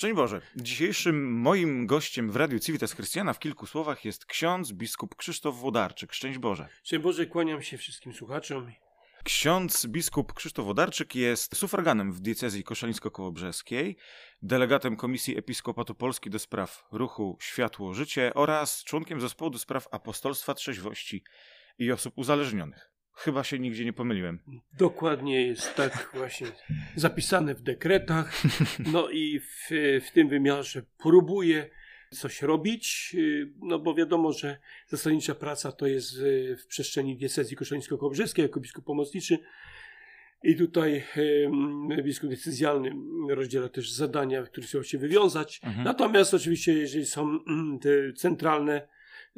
Szczęść Boże, dzisiejszym moim gościem w Radiu Civitas Chrystiana w kilku słowach jest ksiądz biskup Krzysztof Wodarczyk. Szczęść Boże. Szczęść Boże, kłaniam się wszystkim słuchaczom. Ksiądz biskup Krzysztof Wodarczyk jest sufraganem w diecezji koszalińsko-kołobrzeskiej, delegatem Komisji Episkopatu Polski do spraw ruchu Światło Życie oraz członkiem zespołu do spraw apostolstwa trzeźwości i osób uzależnionych. Chyba się nigdzie nie pomyliłem. Dokładnie jest tak właśnie zapisane w dekretach. No i w, w tym wymiarze próbuję coś robić, no bo wiadomo, że zasadnicza praca to jest w przestrzeni diecezji koszalińsko-kołbrzeskiej jako biskup pomocniczy. I tutaj biskup decyzjalny rozdziela też zadania, które trzeba się wywiązać. Mhm. Natomiast oczywiście, jeżeli są mm, te centralne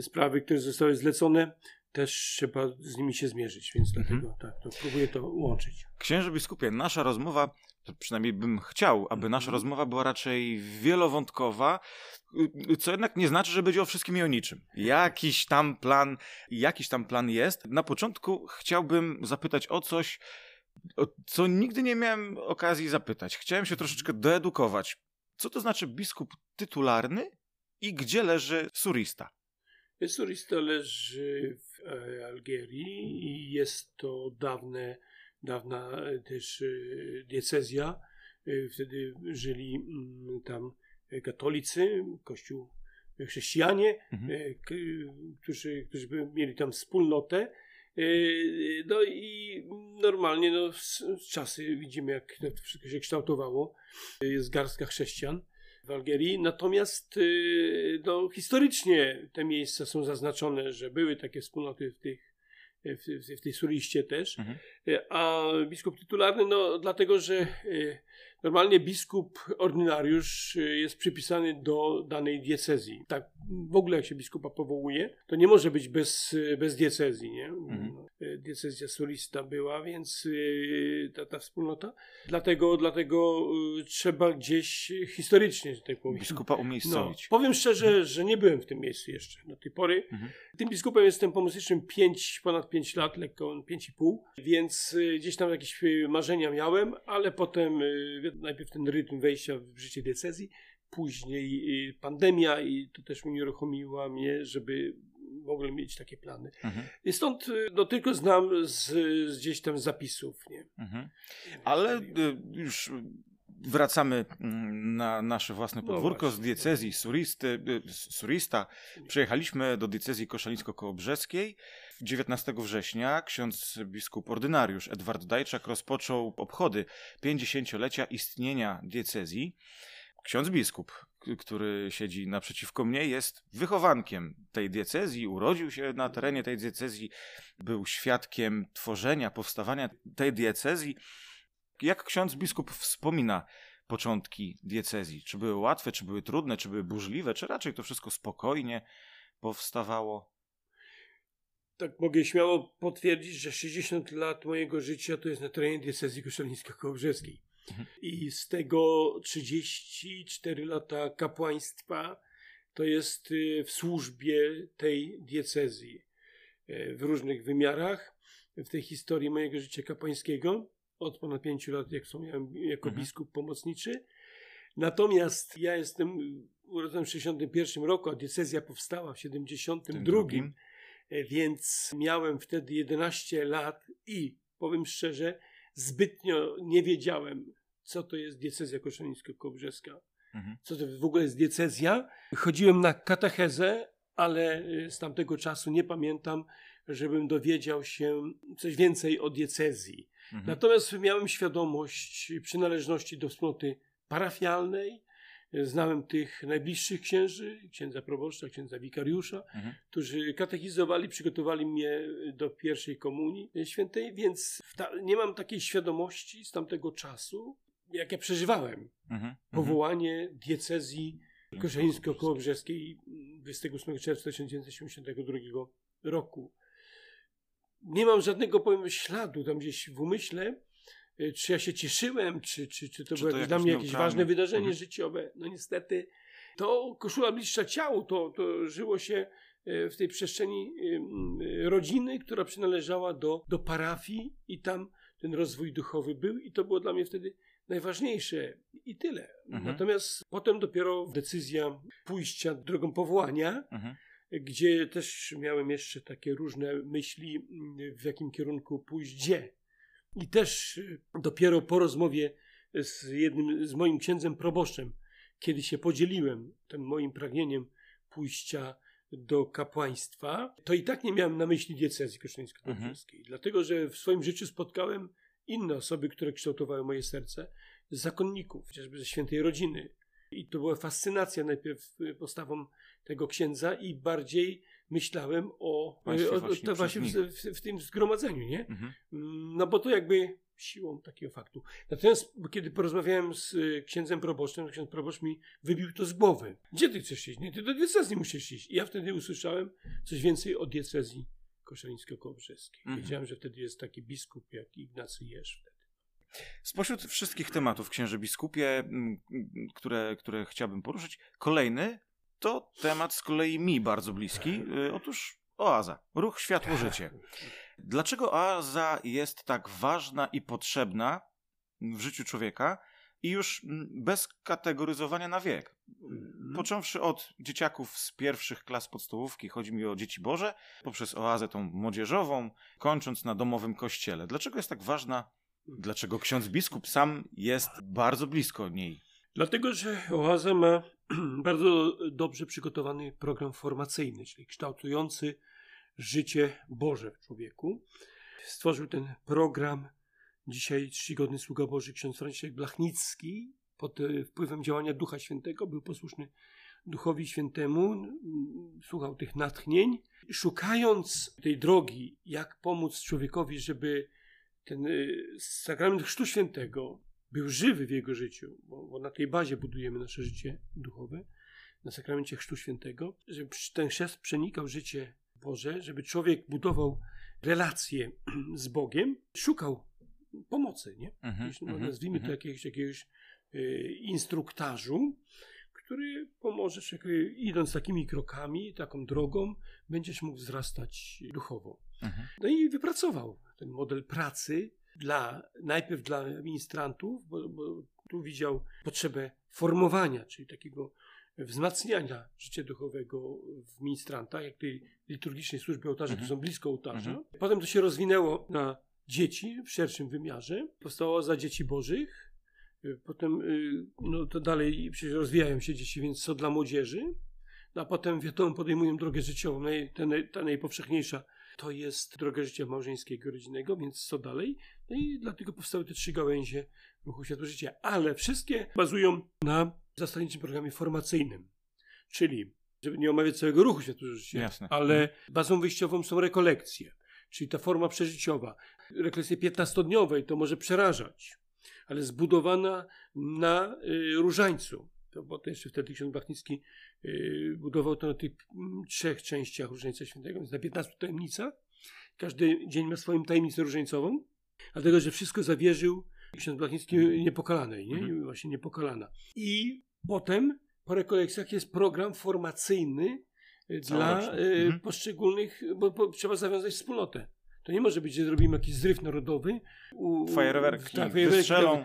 sprawy, które zostały zlecone, też trzeba z nimi się zmierzyć, więc mhm. dlatego tak, to próbuję to łączyć. Księże biskupie, nasza rozmowa, przynajmniej bym chciał, aby nasza mhm. rozmowa była raczej wielowątkowa, co jednak nie znaczy, że będzie o wszystkim i o niczym. Jakiś tam plan, jakiś tam plan jest. Na początku chciałbym zapytać o coś, o co nigdy nie miałem okazji zapytać. Chciałem się troszeczkę doedukować. Co to znaczy biskup tytularny i gdzie leży surista? Surista leży w e, Algierii i jest to dawne, dawna e, też e, diecezja. Wtedy żyli mm, tam katolicy, kościół chrześcijanie, mhm. którzy, którzy mieli tam wspólnotę. No i normalnie no, z, z czasy widzimy, jak to wszystko się kształtowało. Jest garstka chrześcijan w Algierii. Natomiast y, no, historycznie te miejsca są zaznaczone, że były takie wspólnoty w tych w, w tej suriście też, mhm. Y, a biskup tytularny, no dlatego, że y, Normalnie biskup ordynariusz y, jest przypisany do danej diecezji. Tak, w ogóle jak się biskupa powołuje, to nie może być bez, y, bez diecezji, nie? Mhm. Y, diecezja solista była, więc ta, ta wspólnota. Dlatego, dlatego trzeba gdzieś historycznie, że tak powiem. Biskupa umiejscowić. No, powiem szczerze, że nie byłem w tym miejscu jeszcze do tej pory. Mhm. Tym biskupem jestem pomocniczym 5, ponad 5 lat, lekko 5,5, więc gdzieś tam jakieś marzenia miałem, ale potem najpierw ten rytm wejścia w życie diecezji, później pandemia i to też unieruchomiła mnie, żeby w ogóle mieć takie plany. Mhm. I stąd y, no, tylko znam z, z gdzieś tam zapisów. Nie? Mhm. Ale y, już wracamy mm, na nasze własne no podwórko no z diecezji Suristy, Surista. Przyjechaliśmy do diecezji koszalińsko-kołobrzeskiej. 19 września ksiądz biskup ordynariusz Edward Dajczak rozpoczął obchody 50-lecia istnienia diecezji. Ksiądz biskup, który siedzi naprzeciwko mnie, jest wychowankiem tej diecezji, urodził się na terenie tej diecezji, był świadkiem tworzenia, powstawania tej diecezji. Jak ksiądz biskup wspomina początki diecezji? Czy były łatwe, czy były trudne, czy były burzliwe, czy raczej to wszystko spokojnie powstawało? tak mogę śmiało potwierdzić, że 60 lat mojego życia to jest na terenie diecezji koszalińsko-kołobrzeskiej. Mhm. I z tego 34 lata kapłaństwa to jest y, w służbie tej diecezji y, w różnych wymiarach. W tej historii mojego życia kapłańskiego od ponad 5 lat, jak wspomniałem, jako mhm. biskup pomocniczy. Natomiast ja jestem urodzony w 61 roku, a diecezja powstała w 72. E, więc miałem wtedy 11 lat i powiem szczerze, zbytnio nie wiedziałem, co to jest diecezja koszalińsko-kołbrzeska. Mhm. Co to w ogóle jest diecezja. Chodziłem na katechezę, ale e, z tamtego czasu nie pamiętam, żebym dowiedział się coś więcej o diecezji. Mhm. Natomiast miałem świadomość przynależności do wspólnoty parafialnej, Znałem tych najbliższych księży, księdza proboszcza, księdza wikariusza, mhm. którzy katechizowali, przygotowali mnie do pierwszej komunii świętej, więc nie mam takiej świadomości z tamtego czasu, jak ja przeżywałem mhm. mhm. powołanie diecezji koszalińsko-kołobrzeskiej 28 czerwca 1972 roku. Nie mam żadnego powiem, śladu tam gdzieś w umyśle, czy ja się cieszyłem, czy, czy, czy to czy było to dla mnie jakieś ważne wydarzenie mhm. życiowe. No niestety to koszula bliższa ciału, to, to żyło się y, w tej przestrzeni y, rodziny, która przynależała do, do parafii i tam ten rozwój duchowy był i to było dla mnie wtedy najważniejsze i tyle. Mhm. Natomiast potem dopiero decyzja pójścia drogą powołania, Mhm. gdzie też miałem jeszcze takie różne myśli, mm, w jakim kierunku pójść, gdzie. I też y, dopiero po rozmowie z jednym, z moim księdzem proboszczem, kiedy się podzieliłem tym moim pragnieniem pójścia do kapłaństwa, to i tak nie miałem na myśli diecezji koszalińsko-podbrzeskiej, dlatego że w swoim życiu spotkałem inne osoby, które kształtowały moje serce, zakonników, chociażby ze świętej rodziny. I to była fascynacja najpierw y, postawą tego księdza i bardziej myślałem o, Państwie o, o właśnie właśnie w, w, w tym zgromadzeniu, nie? Mhm. Mm, No bo to jakby siłą takiego faktu. Natomiast kiedy porozmawiałem z y, księdzem proboszczem, ksiądz proboszcz mi wybił to z głowy. Gdzie ty chcesz iść? Nie, ty do diecezji musisz iść. I ja wtedy usłyszałem coś więcej o diecezji koszalińsko-kołobrzewskiej. Mhm. Wiedziałem, że wtedy jest taki biskup jak Ignacy Jerz wtedy. Spośród wszystkich tematów, księże biskupie, m, m, które, które chciałbym poruszyć, kolejny to temat z kolei mi bardzo bliski. Y, Otóż oaza, ruch światło-życie. Dlaczego oaza jest tak ważna i potrzebna w życiu człowieka i już bez kategoryzowania na wiek? Mhm. Począwszy od dzieciaków z pierwszych klas podstawówki, chodzi mi o dzieci Boże, poprzez oazę tą młodzieżową, kończąc na domowym kościele. Dlaczego jest tak ważna? Dlaczego ksiądz biskup sam jest bardzo blisko niej? Dlatego, że Oaza ma bardzo dobrze przygotowany program formacyjny, czyli kształtujący życie Boże w człowieku. Stworzył ten program dzisiaj czcigodny sługa Boży ksiądz Franciszek Blachnicki pod e, wpływem działania Ducha Świętego. Był posłuszny Duchowi Świętemu, słuchał tych natchnień. Szukając tej drogi, jak pomóc człowiekowi, żeby ten y, sakrament Chrztu Świętego był żywy w jego życiu, bo, bo na tej bazie budujemy nasze życie duchowe, na sakramencie Chrztu Świętego, żeby ten chrzest przenikał życie Boże, żeby człowiek budował relacje z Bogiem, szukał pomocy, nie? Mhm, Jeśli mhm, nazwijmy to mhm. jakiegoś, jakiegoś y, instruktażu, który pomoże człowiekowi, idąc takimi krokami, taką drogą, będziesz mógł wzrastać duchowo. Mhm. No i wypracował ten model pracy dla, najpierw dla ministrantów, bo, bo tu widział potrzebę formowania, czyli takiego wzmacniania życia duchowego w ministrantach, jak tej liturgicznej służby ołtarza, Mhm. to są blisko ołtarza. Mhm. Potem to się rozwinęło na dzieci w szerszym wymiarze. Powstało za dzieci bożych. Potem y, no to dalej przecież rozwijają się dzieci, więc co dla młodzieży. No, a potem wiadomo, podejmują drogę życiową. Naj, ta, ta najpowszechniejsza to jest droga życia małżeńskiego, rodzinnego, więc co dalej? No i dlatego powstały te trzy gałęzie ruchu światło życia. Ale wszystkie bazują na zasadniczym programie formacyjnym. Czyli, żeby nie omawiać całego ruchu światło życia, Jasne. ale bazą wyjściową są rekolekcje, czyli ta forma przeżyciowa. Rekolekcje 15-dniowej to może przerażać, ale zbudowana na y, różańcu. To, bo to jeszcze wtedy ksiądz Blachnicki y, budował to na tych mm, trzech częściach Różańca Świętego, więc na 15 tajemnica. Każdy dzień ma swoją tajemnicę różańcową, dlatego że wszystko zawierzył ksiądz Blachnicki niepokalanej, nie? Mhm. Właśnie niepokalana. I potem po rekolekcjach jest program formacyjny y, dla Całoroczny. y, Mhm. poszczególnych, bo, bo trzeba zawiązać wspólnotę. To nie może być, że zrobimy jakiś zryw narodowy. U, Fajerwerki tak, fajerwerki, wystrzelą.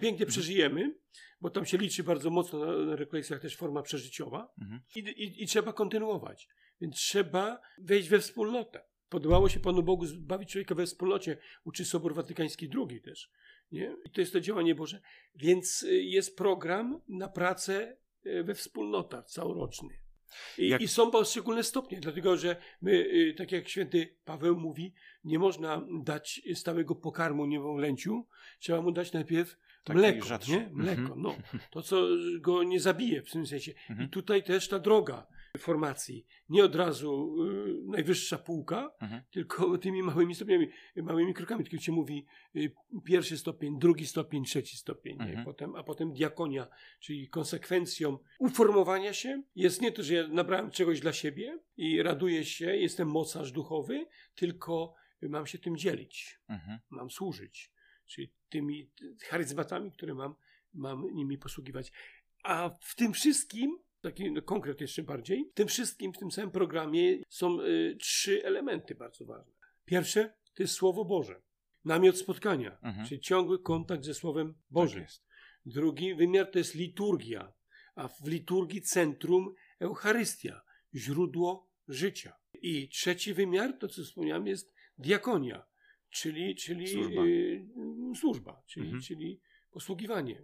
pięknie przeżyjemy, bo tam się liczy bardzo mocno na, na rekolekcjach też forma przeżyciowa Mhm. I, i, i trzeba kontynuować. Więc trzeba wejść we wspólnotę. Podobało się Panu Bogu zbawić człowieka we wspólnocie, uczy Sobór Watykański II też. Nie? I to jest to działanie Boże. Więc y, jest program na pracę y, we wspólnotach całoroczny. I, Jak- I są poszczególne stopnie, dlatego że my, y, tak jak święty Paweł mówi, nie można dać stałego pokarmu niewolęciu, trzeba mu dać najpierw Taki mleko, rzadszy. nie? Mleko, Mhm. no. To, co go nie zabije w tym sensie. Mhm. I tutaj też ta droga formacji. Nie od razu y, najwyższa półka, Mhm. tylko tymi małymi stopniami, małymi krokami. Tylko się mówi y, pierwszy stopień, drugi stopień, trzeci stopień. Nie? Mhm. Potem, a potem diakonia, czyli konsekwencją uformowania się jest nie to, że ja nabrałem czegoś dla siebie i raduję się, jestem mocarz duchowy, tylko mam się tym dzielić Mhm. mam służyć. Czyli tymi charyzmatami, które mam, mam nimi posługiwać. A w tym wszystkim, taki no, konkret jeszcze bardziej, w tym wszystkim, w tym całym programie są y, trzy elementy bardzo ważne. Pierwsze to jest Słowo Boże. namiot spotkania, mhm. czyli ciągły kontakt ze Słowem Bożym. Tak Drugi wymiar to jest liturgia, a w liturgii centrum Eucharystia, źródło życia. I trzeci wymiar, to co wspomniałem, jest diakonia, czyli, czyli służba, y, służba czyli, mhm. czyli posługiwanie.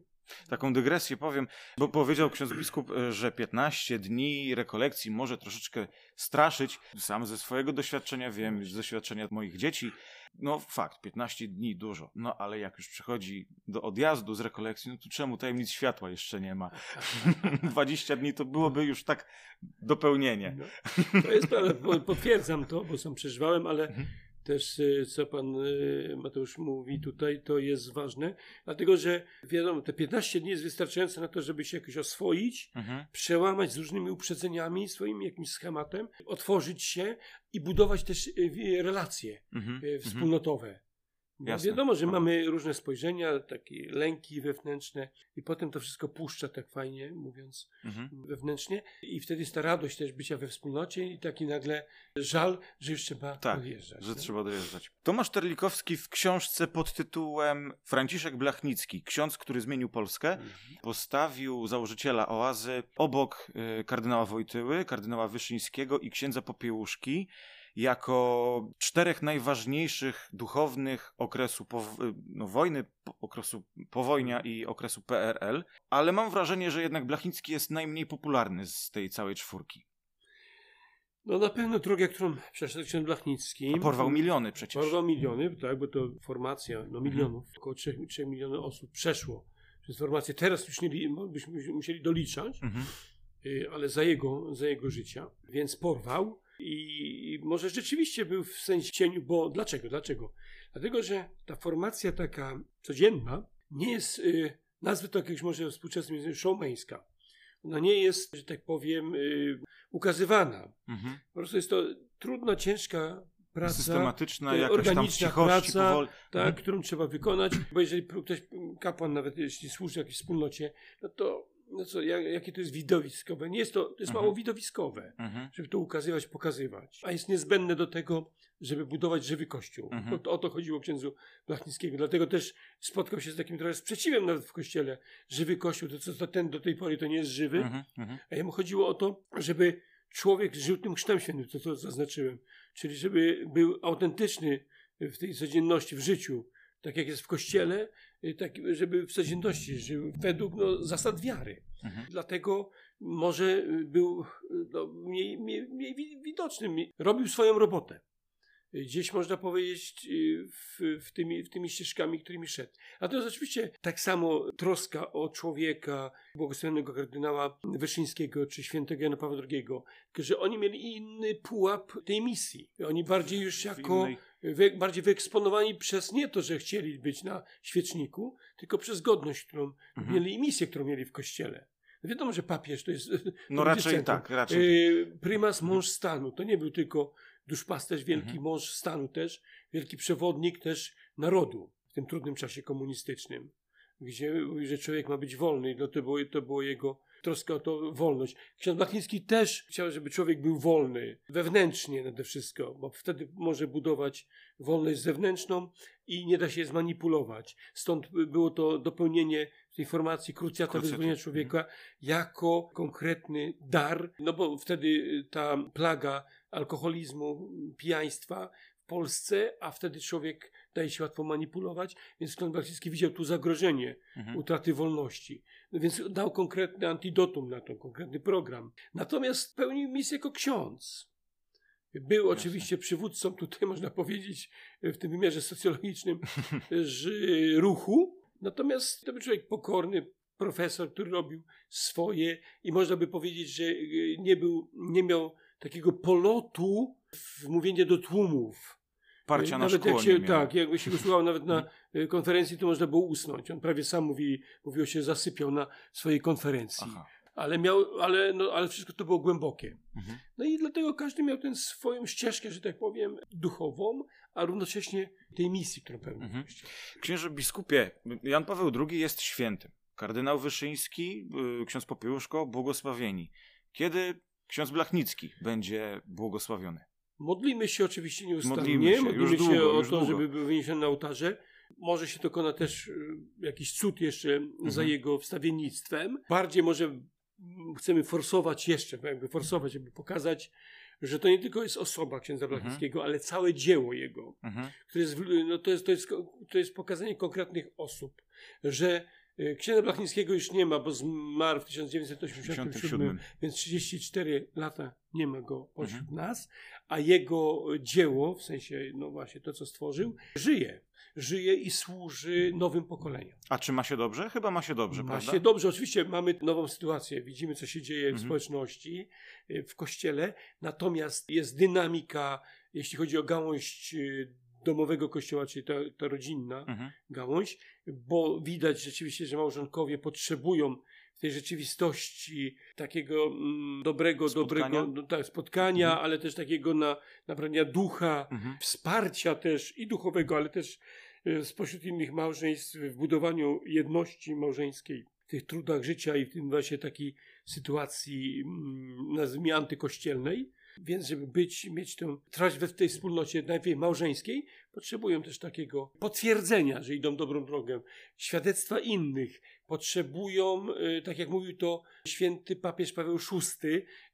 Taką dygresję powiem, bo powiedział ksiądz biskup, e, że 15 dni rekolekcji może troszeczkę straszyć. Sam ze swojego doświadczenia wiem, z doświadczenia moich dzieci, no fakt, 15 dni dużo, no ale jak już przychodzi do odjazdu z rekolekcji, no to czemu tajemnic światła jeszcze nie ma? 20 dni to byłoby już tak dopełnienie. No, to jest prawda, potwierdzam to, bo sam przeżywałem, ale mhm też y, co pan y, Mateusz mówi tutaj, to jest ważne, dlatego że wiadomo, te 15 dni jest wystarczające na to, żeby się jakoś oswoić, mhm. przełamać z różnymi uprzedzeniami, swoim jakimś schematem, otworzyć się i budować też y, relacje mhm. mhm. wspólnotowe. Bo wiadomo, że mamy różne spojrzenia, takie lęki wewnętrzne i potem to wszystko puszcza tak fajnie, mówiąc mhm. wewnętrznie i wtedy jest ta radość też bycia we wspólnocie i taki nagle żal, że już trzeba tak, odjeżdżać. że no? trzeba dojeżdżać. Tomasz Terlikowski w książce pod tytułem Franciszek Blachnicki, ksiądz, który zmienił Polskę, mhm. postawił założyciela Oazy obok y, kardynała Wojtyły, kardynała Wyszyńskiego i księdza Popiełuszki, jako czterech najważniejszych duchownych okresu no, wojny, okresu powojnia i okresu PRL, ale mam wrażenie, że jednak Blachnicki jest najmniej popularny z tej całej czwórki. No na pewno drogę, którą przeszedł ksiądz Blachnicki. A porwał miliony przecież. Porwał miliony, tak, bo to formacja, no milionów, mhm. około 3, 3 milionów osób przeszło przez formację. Teraz już nie, byśmy musieli doliczać, mhm. Y, ale za jego, za jego życia. Więc porwał. I może rzeczywiście był w sensie cieniu, bo dlaczego? Dlaczego? Dlatego, że ta formacja taka codzienna nie jest, y, nazwy to jakiegoś może współczesnym showmeńska. Ona nie jest, że tak powiem, y, ukazywana. Mhm. Po prostu jest to trudna, ciężka praca. Systematyczna, y, jakaś tam praca, powoli. tak, mhm. którą trzeba wykonać, bo jeżeli ktoś, kapłan nawet jeśli służy jakiejś wspólnocie, no to no co, jak, jakie to jest widowiskowe. Nie jest to, to jest mhm. mało widowiskowe, mhm. żeby to ukazywać, pokazywać. A jest niezbędne do tego, żeby budować żywy kościół. Mhm. O, o, to chodziło księdzu Blachnickiego. Dlatego też spotkał się z takim trochę sprzeciwem nawet w kościele. Żywy kościół, to co to ten do tej pory to nie jest żywy. Mhm. mhm. A jemu chodziło o to, żeby człowiek żył tym chrztem świętym, to co zaznaczyłem. Czyli żeby był autentyczny w tej codzienności, w życiu tak jak jest w kościele, y, tak, żeby w codzienności żył według no, zasad wiary. Mhm. Dlatego może y, był y, no, mniej, mniej, mniej widoczny, robił swoją robotę. Gdzieś można powiedzieć w, w, tymi, w tymi ścieżkami, którymi szedł. A to jest oczywiście tak samo troska o człowieka, błogosławionego kardynała Wyszyńskiego czy świętego Jana Pawła II, że oni mieli inny pułap tej misji. Oni bardziej już jako wy, bardziej wyeksponowani przez nie to, że chcieli być na świeczniku, tylko przez godność, którą mhm. mieli i misję, którą mieli w kościele. No wiadomo, że papież to jest. No raczej centrum. tak, raczej. Y, prymas mąż stanu. To nie był tylko duszpasterz, wielki mhm. mąż stanu też, wielki przewodnik też narodu w tym trudnym czasie komunistycznym, gdzie że człowiek ma być wolny. No to było, to było jego troska o to wolność. Ksiądz Blachnicki też chciał, żeby człowiek był wolny, wewnętrznie nade wszystko, bo wtedy może budować wolność zewnętrzną i nie da się zmanipulować. Stąd było to dopełnienie tej formacji krucjata wyzwolenia człowieka mhm. jako konkretny dar, no bo wtedy ta plaga alkoholizmu, pijaństwa w Polsce, a wtedy człowiek daje się łatwo manipulować, więc Klon Bachtycki widział tu zagrożenie mhm. utraty wolności. No więc dał konkretny antidotum na to, konkretny program. Natomiast pełnił misję jako ksiądz. Był Jasne. oczywiście przywódcą, tutaj można powiedzieć, w tym wymiarze socjologicznym ruchu, natomiast to był człowiek pokorny, profesor, który robił swoje i można by powiedzieć, że nie był, nie miał takiego polotu w mówienie do tłumów parcia nawet na jak się, Tak, jakby się go słuchał nawet na y, konferencji, to można było usnąć. On prawie sam mówi, mówiło się, zasypiał na swojej konferencji. Aha. Ale, miał, ale, no, ale wszystko to było głębokie. Mhm. No i dlatego każdy miał tę swoją ścieżkę, że tak powiem, duchową, a równocześnie tej misji, którą pełnił. Mhm. Księże biskupie, Jan Paweł II jest świętym. Kardynał Wyszyński, y, ksiądz Popiełuszko, błogosławieni. Kiedy ksiądz Blachnicki będzie błogosławiony? Modlimy się oczywiście nieustannie, Modlimy się, modlimy się długo, o to, długo. żeby był wyniesiony na ołtarze. Może się dokona też y, jakiś cud jeszcze za Mhm. jego wstawiennictwem. Bardziej może chcemy forsować jeszcze, jakby forsować, żeby pokazać, że to nie tylko jest osoba księdza Mhm. Blachnickiego, ale całe dzieło jego, Mhm. które jest, no to, jest, to, jest, to jest pokazanie konkretnych osób, że księdza Blachnickiego już nie ma, bo zmarł w 1987, 57. więc 34 lata nie ma go pośród Mhm. nas, a jego dzieło, w sensie, no właśnie to, co stworzył, żyje. Żyje i służy nowym pokoleniom. A czy ma się dobrze? Chyba ma się dobrze, Ma prawda? się dobrze, oczywiście mamy nową sytuację, widzimy, co się dzieje w Mhm. społeczności, y, w kościele, natomiast jest dynamika, jeśli chodzi o gałąź y, domowego kościoła, czyli ta, ta rodzinna Mhm. gałąź, bo widać rzeczywiście, że małżonkowie potrzebują w tej rzeczywistości takiego mm, dobrego, Spotkania? dobrego no, tak, spotkania, Mhm. ale też takiego na, nabrania ducha, Mhm. wsparcia też i duchowego, ale też e, spośród innych małżeństw w budowaniu jedności małżeńskiej, w tych trudach życia i w tym właśnie takiej sytuacji, mm, nazwijmy antykościelnej. Więc, żeby być, mieć tę, trwać w tej wspólnocie najpierw małżeńskiej, potrzebują też takiego potwierdzenia, że idą dobrą drogę, świadectwa innych. Potrzebują, e, tak jak mówił to święty papież Paweł VI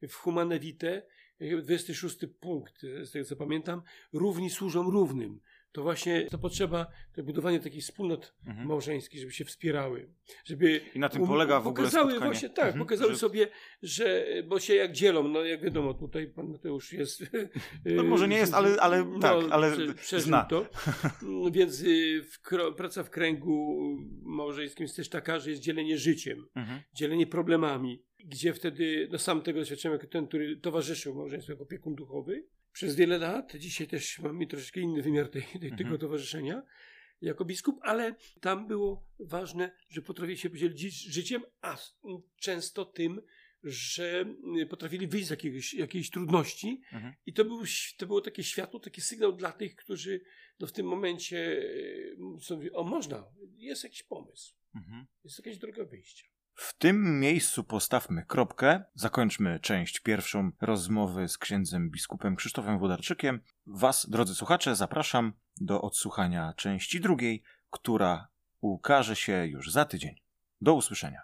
w Humane Vitae, e, 26 punkt, z tego co pamiętam, równi służą równym. To właśnie to potrzeba, to budowanie takich wspólnot Mhm. małżeńskich, żeby się wspierały, żeby I na tym polega w ogóle pokazały spotkanie. właśnie tak, Mhm, pokazały że- sobie, że bo się jak dzielą, no jak wiadomo, tutaj pan Mateusz jest. No może nie jest, ale- ale tak, ale prze- zna. to. Mm, Więc y, w, praca w kręgu małżeńskim jest też taka, że jest dzielenie życiem, Mhm. dzielenie problemami, gdzie wtedy, no sam tego doświadczyłem jako ten, który towarzyszył małżeństwu jako opiekun duchowy przez wiele lat. Dzisiaj też mamy troszeczkę inny wymiar tej, tej, tego Mhm. towarzyszenia jako biskup, ale tam było ważne, że potrafili się podzielić ży- życiem, a często tym, że potrafili wyjść z jakiegoś, jakiejś trudności Mhm. i to, był, to było takie światło, taki sygnał dla tych, którzy no, w tym momencie są, o można, jest jakiś pomysł, Mhm. jest jakaś droga wyjścia. W tym miejscu postawmy kropkę. Zakończmy część pierwszą rozmowy z księdzem biskupem Krzysztofem Wodarczykiem. Was, drodzy słuchacze, zapraszam do odsłuchania części drugiej, która ukaże się już za tydzień. Do usłyszenia.